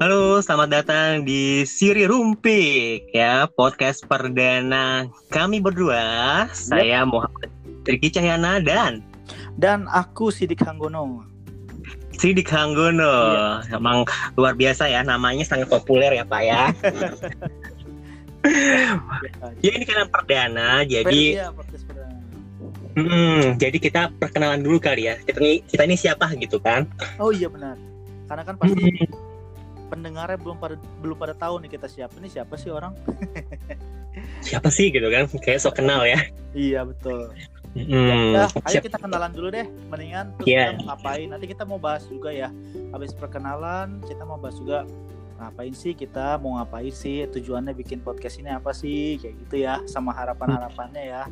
Halo, selamat datang di Siri Rumpik ya, podcast perdana kami berdua. Saya Muhammad Triki Cahyana dan Dan aku Sidik Hanggono. Sidik Hanggono. Emang luar biasa ya, namanya sangat populer ya Pak ya. ya ini kan perdana, jadi Iya, podcast perdana. mm, jadi kita perkenalan dulu kali ya. Kita ini kita ini siapa gitu kan? Oh iya benar. Karena kan pasti pendengarnya belum pada belum pada tahu nih kita siapa nih siapa sih orang? Siapa sih gitu kan? Kayak so kenal ya. Iya betul. Mm, Ya, ayo siap- kita kenalan dulu deh. Mendingan terus Iya. kita mau ngapain? Nanti kita mau bahas juga ya. Habis perkenalan kita mau bahas juga ngapain sih kita mau ngapain sih tujuannya bikin podcast ini apa sih kayak gitu ya sama harapan-harapannya ya.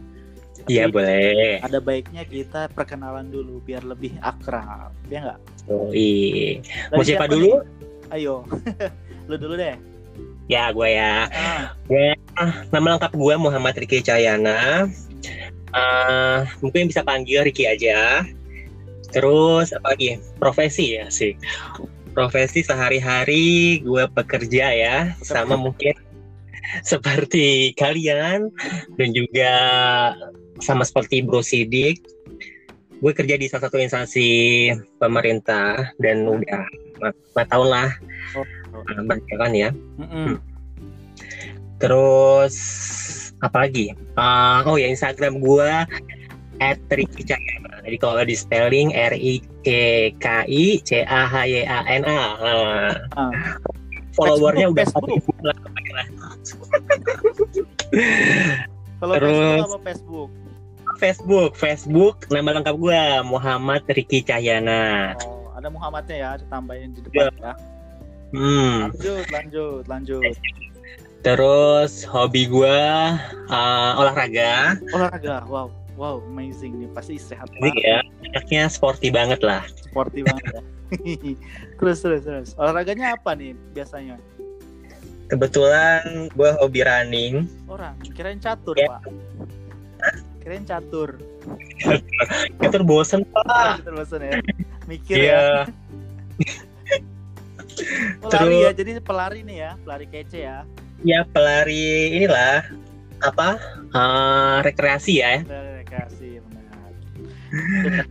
Tapi Iya boleh. Ada baiknya kita perkenalan dulu biar lebih akrab. Ya nggak? Oh, iya. Mau siapa nih? dulu? Ayo. Lu dulu deh. Ya, gue ya. Ah, Nama lengkap gue Muhammad Riki Cahyana. Eh, mungkin bisa panggil Riki aja. Terus apa lagi? Profesi ya sih. Profesi sehari-hari gue pekerja ya, sama mungkin seperti kalian dan juga sama seperti Bro Sidik. Gue kerja di salah satu instansi pemerintah dan udah lima tahun lah Oh. eh, berjalan ya. mm-mm. Terus apa lagi? Ah, oh ya Instagram gua @ricky_cahyana. Jadi kalau di spelling R I C K I C A H Y A N A. Nah, Ah. followernya udah satu ribu lah. Kalau Terus- Facebook apa Facebook? Facebook, Facebook nama lengkap gua Muhammad Riki Cahyana. Oh, ada Muhammadnya ya, ditambahin di depan ya. Hmm. Lanjut, lanjut, lanjut. Terus hobi gua ah, olahraga. Olahraga, wow, wow, amazing nih. Pasti sehat banget, ya, anaknya sporty banget lah. sporty banget ya. terus, terus, terus. Olahraganya apa nih biasanya? Kebetulan gua hobi running. Orang, kirain catur, Ya. Pak. Kirain catur. Itu bosen pak. terus ya. Mikir ya. Iya. Pelari ya, Terus- jadi pelari nih ya, pelari kece ya. Ya pelari inilah apa eh, rekreasi ya. Rekreasi, benar.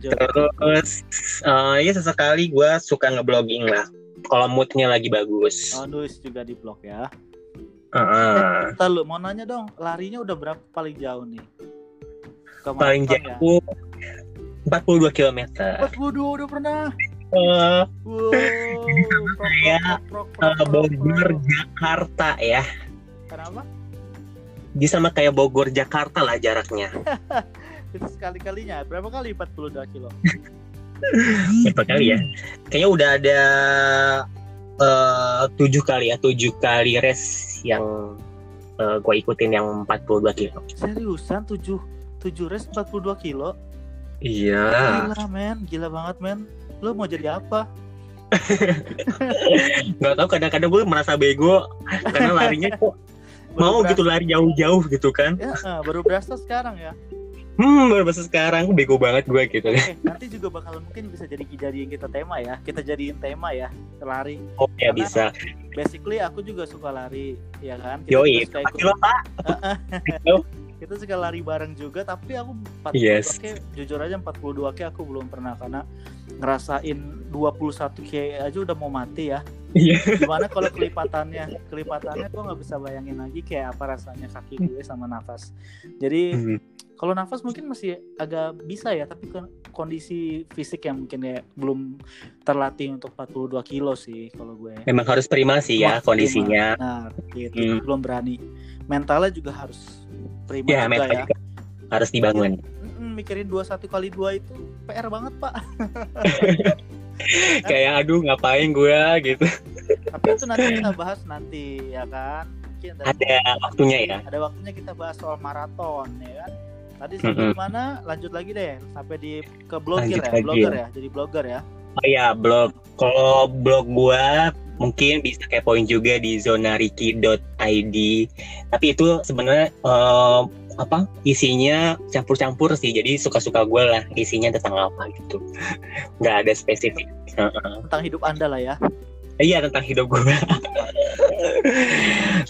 Terus eh, ya sesekali gue suka ngeblogging lah. Kalau moodnya lagi bagus. Oh, nulis juga di blog ya. Heeh. Ntar lu mau nanya dong, larinya udah berapa paling jauh nih? Paling maraton ya? Jauh 42 km. 42 udah pernah. Eh, Wow. Ya, prok, prok, eh, Bogor. Jakarta ya. Kenapa? Dia sama kayak Bogor Jakarta lah jaraknya. Itu sekali-kalinya. Berapa kali 42 kilo? Berapa kali ya? Kayaknya udah ada eh, tujuh kali ya, tujuh kali race yang gue ikutin yang 42 kilo. Seriusan 7 7 race 42 kilo? Iya. Gila men, gila banget men. Lu mau jadi apa? nggak tahu kadang-kadang gue merasa bego karena larinya kok mau Baru gitu lari jauh-jauh gitu kan Ya, eh, baru berasa sekarang ya. hmm baru bahasa sekarang bego banget gue gitu Oke, nanti juga bakal mungkin bisa jadi jadiin kita tema ya. Kita jadiin tema ya, lari. oh ya bisa Basically aku juga suka lari, ya kan? yoi Pak ikut Kilo, Pak kita suka lari bareng juga tapi aku 42 Yes. k jujur aja 42 k aku belum pernah karena ngerasain 21 k aja udah mau mati ya Iya. gimana kalau kelipatannya kelipatannya gue nggak bisa bayangin lagi kayak apa rasanya kaki gue sama nafas jadi Hmm. kalau nafas mungkin masih agak bisa ya tapi kon- kondisi fisik yang mungkin kayak belum terlatih untuk 42 kilo sih kalau gue memang harus prima sih ya Wah, kondisinya nah gitu Hmm. belum berani mentalnya juga harus prima ya juga ya. juga harus dibangun. Mm-mm, mikirin 21 kali 2 itu PR banget pak. Kayak aduh ngapain gue gitu. Tapi itu nanti kita bahas nanti ya kan? Mungkin ada, ada waktunya ya. Ada waktunya kita bahas soal maraton ya kan? Tadi sampai Mm-mm. mana? Lanjut lagi deh sampai di ke blogger Lanjut ya lagi. blogger ya jadi blogger ya. Oh ya blog. Kalau blog gue mungkin bisa kepoin juga di zonariki.id tapi itu sebenarnya eh, apa isinya campur-campur sih jadi suka-suka gue lah isinya tentang apa gitu nggak ada spesifik tentang hidup anda lah ya Iya tentang hidup gue.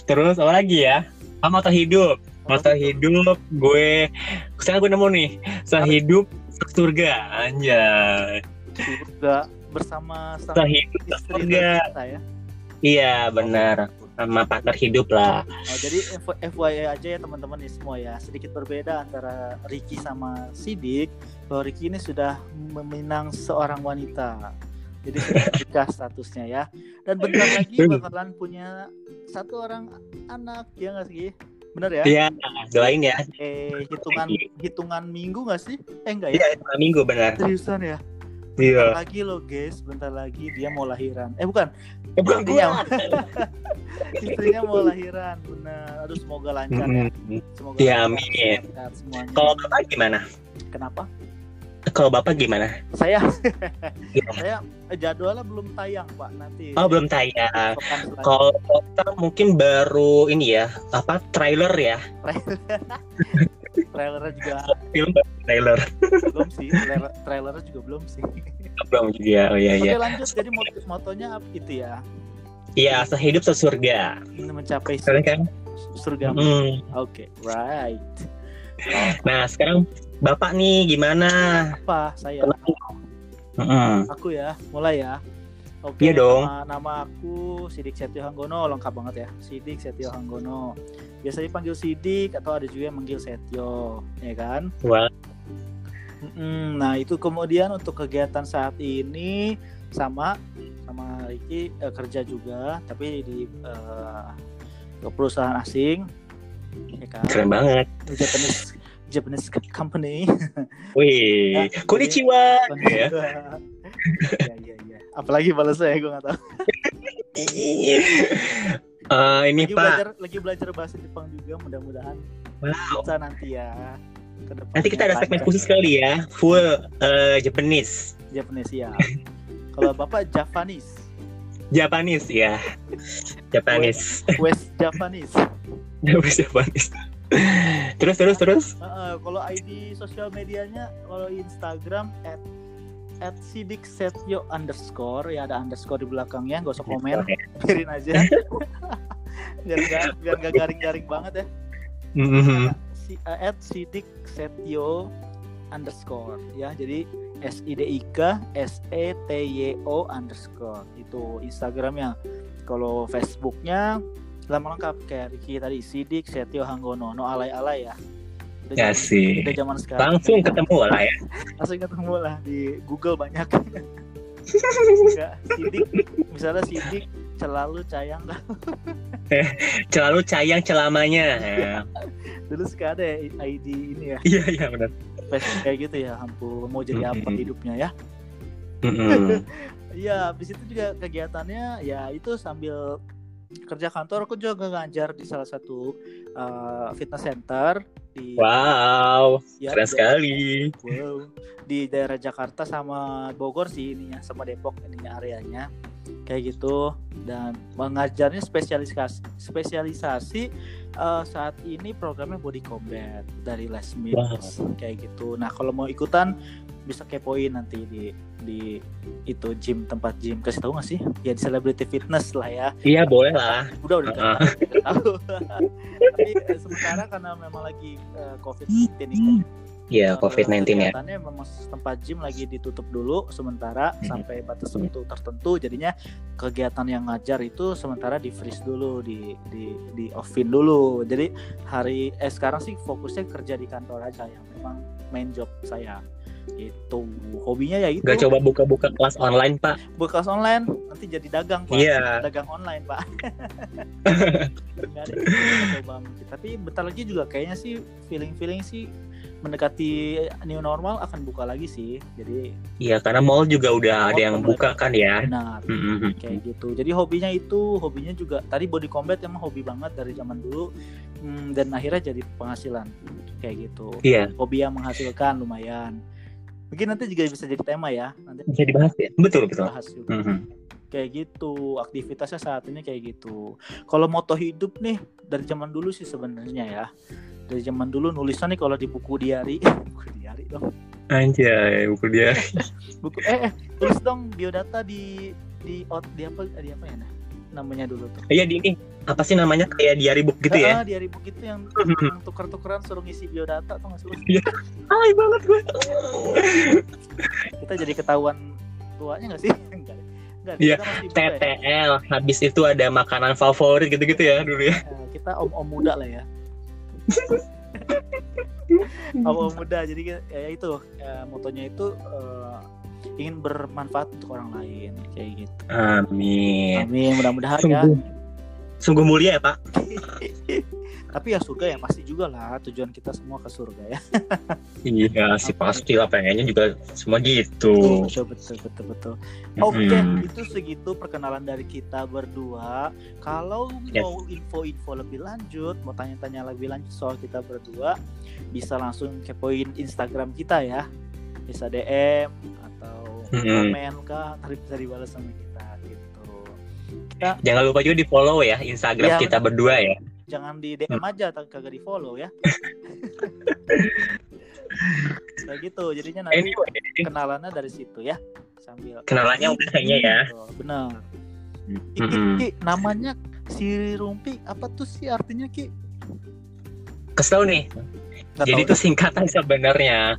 Terus apa lagi ya? Ah, moto hidup. Moto hidup gue. Sekarang gue nemu nih. Sehidup surga. Anjay. Surga bersama sang istri tercinta ya. Iya benar. Sama partner hidup lah. Oh, jadi FYI aja ya teman-teman nih semua ya. Sedikit berbeda antara Ricky sama Sidik. Bahwa Ricky ini sudah meminang seorang wanita. Jadi sudah statusnya ya. Dan bentar lagi bakalan punya satu orang anak ya nggak sih? Bener ya? Iya doain ya. Eh hitungan hitungan minggu nggak sih? Eh enggak ya? Iya dua minggu benar. Seriusan ya? Iya. Lagi loh guys, bentar lagi dia mau lahiran. Eh bukan, Eh, Bukan. Istrinya. istrinya mau lahiran. Benar. Aduh semoga lancar ya. Mm-mm. Semoga Ya, amin. semuanya. Kalau bapak gimana? Kenapa? Kalau bapak gimana? Saya Iya. saya eh, jadwalnya belum tayang pak nanti. Oh belum tayang. Kalau kita mungkin baru ini ya apa trailer ya trailernya juga film trailer belum sih. Trailer, trailernya juga belum sih. belum juga oh iya iya Oke lanjut. Jadi mot- motonya apa itu ya? iya sehidup sesurga mencapai keren kan surga. Hmm. Oke, right. nah sekarang bapak nih gimana Apa saya? Mm-mm. Aku ya, mulai ya. Oke, Iya dong. Nama, nama aku Sidik Setio Hanggono, lengkap banget ya. Sidik Setio Hanggono. Biasa dipanggil Sidik atau ada juga yang manggil Setio, ya kan? Wah. Mm-mm, Nah itu kemudian untuk kegiatan saat ini sama sama Ricky eh, kerja juga, tapi di eh, perusahaan asing, ya kan? keren banget Japanese Japanese company. wih Ya, konnichiwa ya Iya iya iya. Apalagi balas saya gue nggak tahu. Eh, ini Lagi pak belajar lagi belajar bahasa Jepang juga mudah-mudahan Wow. bisa nanti ya. Ke depannya nanti kita ada segmen khusus kali ya full eh, Japanese Japanese ya. Kalau bapak Japanese, Japanese ya Japanese West Japanese. Japanese terus terus terus Heeh, kalau ID sosial medianya kalau Instagram at at sidik setio underscore. Ya ada underscore di belakangnya gak usah komen. Biarin aja. Biar nggak biar nggak garing-garing banget ya. Mhm. si uh, at sidik setio underscore. Ya jadi s i d i k s e t y o underscore. Itu instagramnya. Kalau facebooknya lama lengkap kayak Ricky tadi. Sidik setio hanggono. No alay alay ya udah Ya zaman- sih. udah zaman sekarang. Langsung ketemu lah ya. Langsung ketemu lah di Google banyak. Enggak, sidik. Misalnya sidik selalu cayang selalu cayang celamanya. Ya. dulu suka ada ya ID ini ya. Iya iya benar. Kayak gitu ya ampun mau jadi apa hidupnya ya. Iya, habis itu juga kegiatannya ya itu sambil kerja kantor aku juga ngajar di salah satu uh, fitness center di wow ya, keren di- sekali. wow, di daerah Jakarta sama Bogor sih ininya sama Depok ininya areanya. Kayak gitu. Dan mengajarnya spesialisasi spesialisasi uh, saat ini programnya body combat dari Les Mills. Kayak gitu. Nah kalau mau ikutan bisa kepoin nanti di di itu gym tempat gym. Kasih tahu nggak sih? Ya di celebrity fitness lah ya. Iya boleh lah. Udah udah Heeh. udah tahu. Tapi eh, sementara karena memang lagi eh, covid 19 ini Iya Eh, covid 19 ya. kegiatannya memang tempat gym lagi ditutup dulu sementara Mhm. sampai batas waktu tertentu. Jadinya kegiatan yang ngajar itu sementara di freeze dulu di di di offin dulu. Jadi hari eh sekarang sih fokusnya kerja di kantor aja yang memang main job saya itu hobinya ya itu. Gak coba buka-buka kelas online pak. Bekas online nanti jadi dagang pak. Iya. dagang online pak. Ada coba tapi bentar lagi juga kayaknya sih feeling feeling sih mendekati new normal akan buka lagi sih. Jadi Iya karena mall juga udah ada yang Mall buka kan ya. benar. Mhm. kayak gitu. Jadi hobinya itu hobinya juga tadi body combat emang hobi banget dari zaman dulu Hmm, dan akhirnya jadi penghasilan. Kayak gitu. Iya. Hobi yang menghasilkan lumayan mungkin nanti juga bisa jadi tema ya. Nanti bisa dibahas ya? Betul betul. bahas juga. Mhm. kayak gitu aktivitasnya saat ini kayak gitu. Kalau moto hidup nih dari zaman dulu sih sebenarnya ya. Dari zaman dulu nulisan nih kalau di buku diary. Buku diary dong. Anjay buku dia buku eh, eh tulis dong biodata di di out di apa di apa ya nah? namanya dulu tuh. Iya di ini apa sih namanya kayak diary book gitu ya? Ah, di hari book itu yang, Mhm. yang tuker-tukeran suruh ngisi biodata atau nggak suruh Hai banget gue. kita jadi ketahuan tuanya nggak sih enggak Iya, muda ya. TTL. Habis itu ada makanan favorit gitu-gitu ya dulu ya. Eh, kita om om muda lah ya om om muda jadi ya itu eh, motonya itu eh, ingin bermanfaat untuk orang lain kayak gitu Amin. amin mudah-mudahan ya Sungguh, mulia ya Pak. tapi ya surga ya pasti juga lah tujuan kita semua ke surga ya Iya sih pasti lah pengennya juga semua gitu. betul betul betul betul Oke, Mm-mm. itu segitu perkenalan dari kita berdua. Kalau Yes. mau info-info lebih lanjut, mau tanya-tanya lebih lanjut soal kita berdua, bisa langsung kepoin Instagram kita ya. Bisa DM atau Mm-mm. komen kah, nanti bisa dibalas sama kita. Kita Jangan lupa juga di follow ya Instagram Iya, kita berdua ya. jangan di DM aja, tapi kagak di follow ya. Kayak gitu, jadinya nanti Anyway, kenalannya dari situ ya. Sambil kenalannya udah kayaknya ya. Benar. Ki. Ki, namanya si Rumpi apa tuh sih artinya Ki? Kesel nih. Nggak Jadi itu singkatan sebenarnya.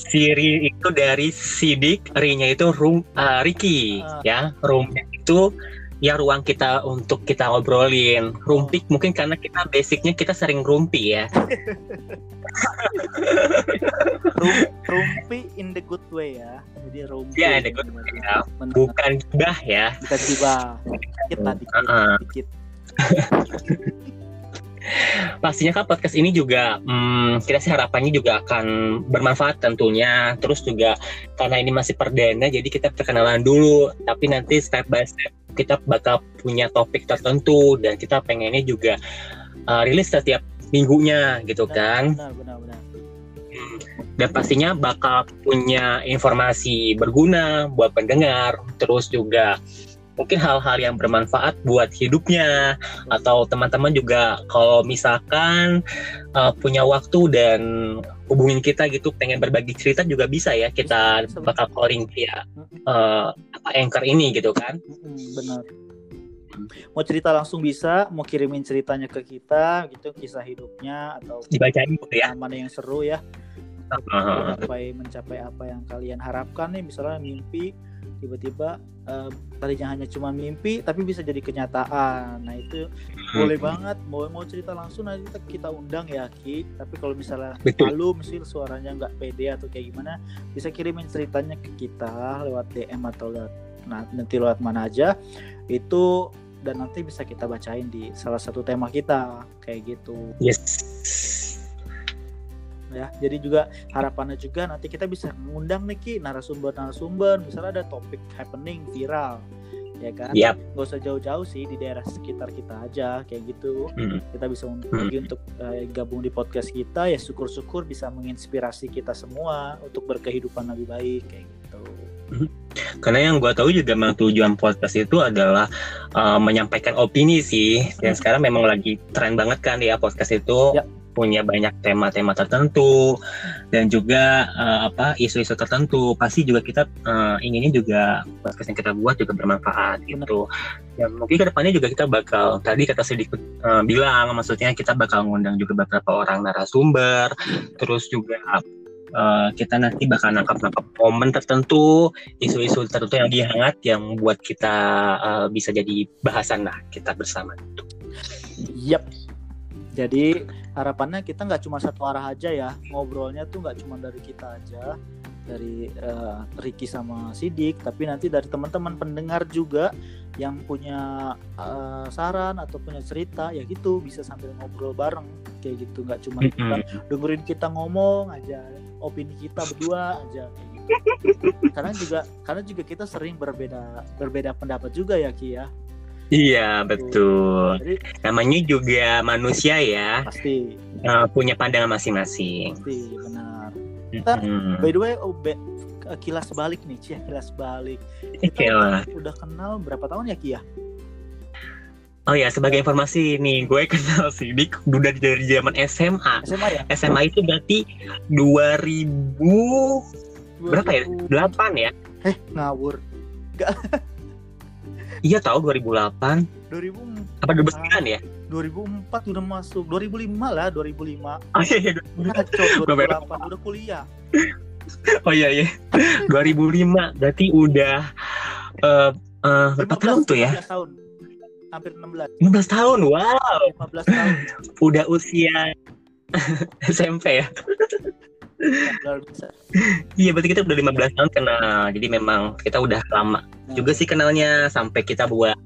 Siri itu dari Sidik, Ri-nya itu Rum, uh, Riki, Ah. ya. Room itu ya ruang kita untuk kita ngobrolin. Rumpik mungkin karena kita basicnya kita sering rumpi ya. Rum, Rumpi in the good way ya. Jadi Rumpi. Iya, in the good way, ya. Bukan gibah ya. Bukan tiba. Dikit lah, dikit, Uh-uh. dikit. Pastinya kan podcast ini juga hmm, kita sih harapannya juga akan bermanfaat tentunya. Terus juga karena ini masih perdana jadi kita perkenalan dulu. Tapi nanti step by step kita bakal punya topik tertentu dan kita pengennya juga uh, rilis setiap minggunya gitu kan. Benar, benar, benar. Dan pastinya bakal punya informasi berguna buat pendengar. Terus juga mungkin hal-hal yang bermanfaat buat hidupnya. Atau teman-teman juga kalau misalkan uh, punya waktu dan hubungin kita gitu pengen berbagi cerita juga bisa ya kita bakal calling via uh, apa anchor ini gitu kan. Benar. Mau cerita langsung bisa, mau kirimin ceritanya ke kita gitu kisah hidupnya atau dibacain gitu ya. mana yang seru ya. Mencapai mencapai apa yang kalian harapkan nih misalnya mimpi tiba-tiba eh, tadinya hanya cuma mimpi tapi bisa jadi kenyataan. Nah itu boleh banget. Mau mau cerita langsung nanti kita, kita undang ya Ki. Tapi kalau misalnya malu misal suaranya nggak pede atau kayak gimana bisa kirimin ceritanya ke kita lewat DM atau lewat nah, nanti lewat mana aja. Itu dan nanti bisa kita bacain di salah satu tema kita. Kayak gitu. Yes ya jadi juga harapannya juga nanti kita bisa mengundang nih Ki narasumber-narasumber misalnya ada topik happening viral ya kan Yap. nggak usah jauh-jauh sih di daerah sekitar kita aja kayak gitu Hmm. kita bisa untuk Hmm. pergi untuk eh, gabung di podcast kita ya syukur-syukur bisa menginspirasi kita semua untuk berkehidupan lebih baik kayak gitu Karena yang gue tahu juga memang tujuan podcast itu adalah uh, menyampaikan opini sih. Dan Hmm. sekarang memang lagi tren banget kan ya podcast itu Ya. Punya banyak tema-tema tertentu dan juga uh, apa isu-isu tertentu. Pasti juga kita uh, inginnya juga podcast yang kita buat juga bermanfaat gitu. Dan mungkin ke depannya juga kita bakal tadi kata sedikit uh, bilang, maksudnya kita bakal ngundang juga beberapa orang narasumber, terus juga uh, kita nanti bakal nangkap-nangkap momen tertentu isu-isu tertentu yang lagi hangat yang buat kita uh, bisa jadi bahasan lah kita bersama. Yap. Jadi harapannya kita nggak cuma satu arah aja ya. Ngobrolnya tuh nggak cuma dari kita aja. Dari eh, Ricky sama Sidik tapi nanti dari teman-teman pendengar juga yang punya eh, saran atau punya cerita ya gitu bisa sambil ngobrol bareng. Kayak gitu nggak cuma kita dengerin kita ngomong aja opini kita berdua aja. Kayak gitu. karena juga karena juga kita sering berbeda berbeda pendapat juga ya Ki ya Iya betul. jadi Namanya juga manusia ya pasti uh, punya pandangan masing-masing. pasti benar Kita- Hmm. By the way, oh, be- kilas balik nih, Cia, kilas balik. Kita lah. udah kenal berapa tahun ya, Kia? Oh ya sebagai informasi nih gue kenal Sidik udah dari zaman SMA. SMA ya? SMA itu berarti 2000 berapa ya? 8 ya? Eh, ngawur. Iya tahu 2008. 2000 Apa 2009 ya? 2004 udah masuk 2005 lah 2005 Oh iya iya. Baru- 2008 udah kuliah Oh iya iya. 2005 berarti udah eh eh, berapa tahun tuh ya? 15 tahun hampir 16 15 tahun. Wow. 15 tahun Udah usia SMP ya. Iya berarti kita udah 15 tahun kenal. Jadi memang kita udah lama Nah, juga sih kenalnya sampai kita buat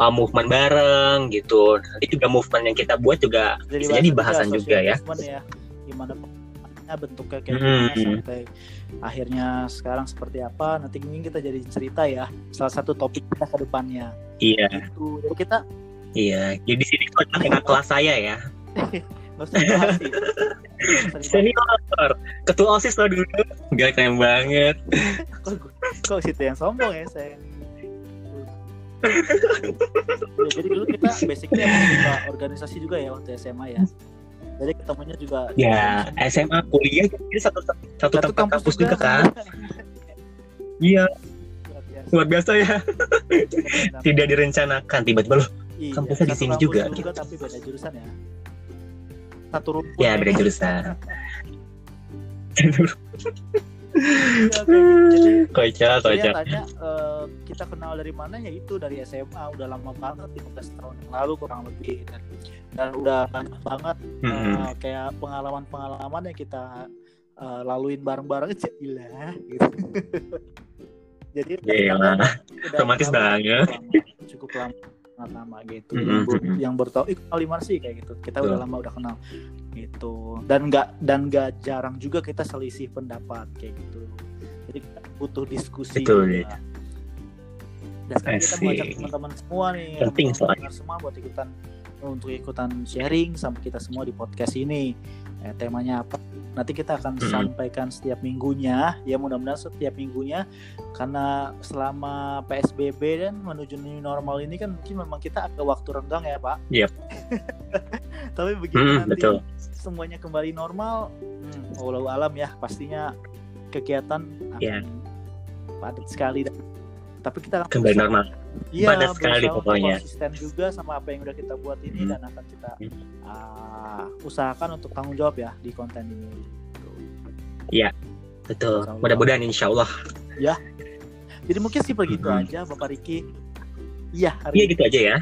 uh, movement bareng gitu. Nanti juga movement yang kita buat juga bisa jadi bahasan juga ya. social movement ya gimana bentuknya bentuknya kayak Hmm. gimana sampai akhirnya sekarang seperti apa nanti mungkin kita jadi cerita ya salah satu topik kita ke depannya Iya, itu jadi kita iya. Jadi di sini kakak kelas saya ya. usah Senior, ketua OSIS lo dulu. Gak keren banget. kok, kok situ yang sombong ya saya ya, jadi dulu kita basicnya suka organisasi juga ya waktu SMA ya jadi ketemunya juga Ya, SMA kuliah jadi satu satu, tempat kampus juga kan. Iya, Luar biasa. ya. Tidak direncanakan tiba-tiba loh. Iya, kampusnya di satu sini kampus juga. tapi beda jurusan ya satu rumput Ya, beda jurusan. Iya, Kocak, kocak. tanya eh, kita kenal dari mana ya itu dari SMA udah lama banget 15 tahun yang lalu kurang lebih dan, dan udah banyak banget eh, Mm-mm. kayak pengalaman-pengalaman yang kita eh, laluin bareng-bareng gila gitu. jadi Gila. Romantis banget. cukup lama, lama gitu. Yang, ber- yang bertau ih kenal sih kayak gitu. Kita udah lama udah kenal gitu. Dan nggak dan nggak jarang juga kita selisih pendapat kayak gitu. Jadi kita butuh diskusi juga. ya. dan sekarang kita mau ajak teman-teman semua nih Penting soalnya. semua buat ikutan untuk ikutan sharing sama kita semua di podcast ini eh, temanya apa nanti kita akan Mm-mm. sampaikan setiap minggunya ya mudah-mudahan setiap minggunya karena selama PSBB dan menuju new normal ini kan mungkin memang kita ada waktu renggang ya Pak. Yep. Tapi begitu Hmm, nanti betul. semuanya kembali normal, hmm, wallahu alam ya pastinya kegiatan akan Ya. padat sekali. Tapi kita akan Kembali normal. Iya, Padat sekali pokoknya. konsisten juga sama apa yang udah kita buat ini Hmm. dan akan kita Hmm. ah, usahakan untuk tanggung jawab ya di konten ini. Betul. Insya Allah. Mudah-mudahan insya Allah. Jadi mungkin sih begitu Hmm. aja Bapak Riki. Iya, Iya gitu aja ya.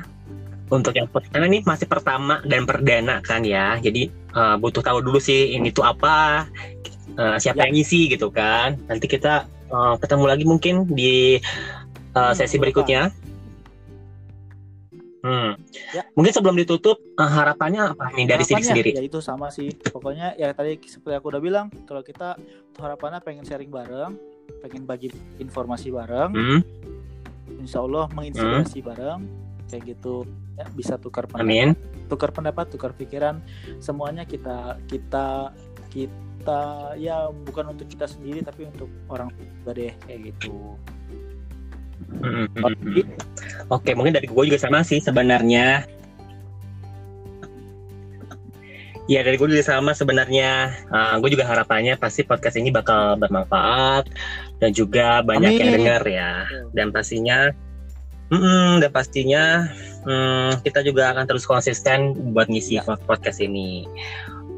Untuk yang per- karena ini masih pertama dan perdana kan ya. Jadi eh, butuh tahu dulu sih ini tuh apa, eh, siapa Ya. yang ngisi gitu kan. Nanti kita eh, ketemu lagi mungkin di Hmm, sesi betul, berikutnya. Hmm. Ya. Mungkin sebelum ditutup eh, harapannya apa nih dari Sidik Harapannya, sendiri? Ya itu sama sih. Pokoknya ya tadi seperti aku udah bilang, kalau kita harapannya pengen sharing bareng, pengen bagi informasi bareng, Hmm, insya Allah menginspirasi bareng, kayak gitu. Ya, bisa tukar pendapat, amin. tukar pendapat, tukar pikiran, semuanya kita kita kita ya bukan untuk kita sendiri tapi untuk orang deh kayak gitu. Hmm, hmm, hmm, hmm. Oke, mungkin dari gue juga sama sih sebenarnya. Ya dari gue juga sama sebenarnya. gue juga harapannya pasti podcast ini bakal bermanfaat dan juga banyak yang Amin. dengar ya. Dan pastinya, mm-mm, dan pastinya mm, kita juga akan terus konsisten buat ngisi Ya. podcast ini.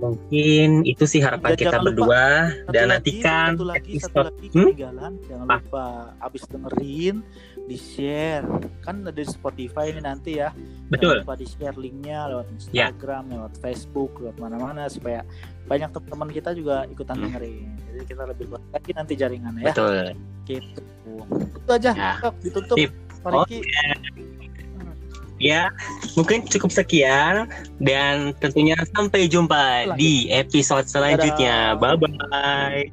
Mungkin itu sih harapan Dan kita lupa, berdua Satu dan nantikan satu lagi, satu lagi Hmm? ketinggalan, jangan Ah. lupa abis dengerin di share kan ada di Spotify ini nanti ya Betul. Jangan lupa di share linknya lewat Ya. Instagram, lewat Facebook, lewat mana-mana supaya banyak teman kita juga ikutan Hmm. dengerin. Jadi kita lebih luas lagi nanti jaringannya ya. Betul. Gitu. Itu aja. Ya. Ditutup. Sip. Pak Riki. Ya, mungkin cukup sekian dan tentunya sampai jumpa di episode selanjutnya. Bye bye.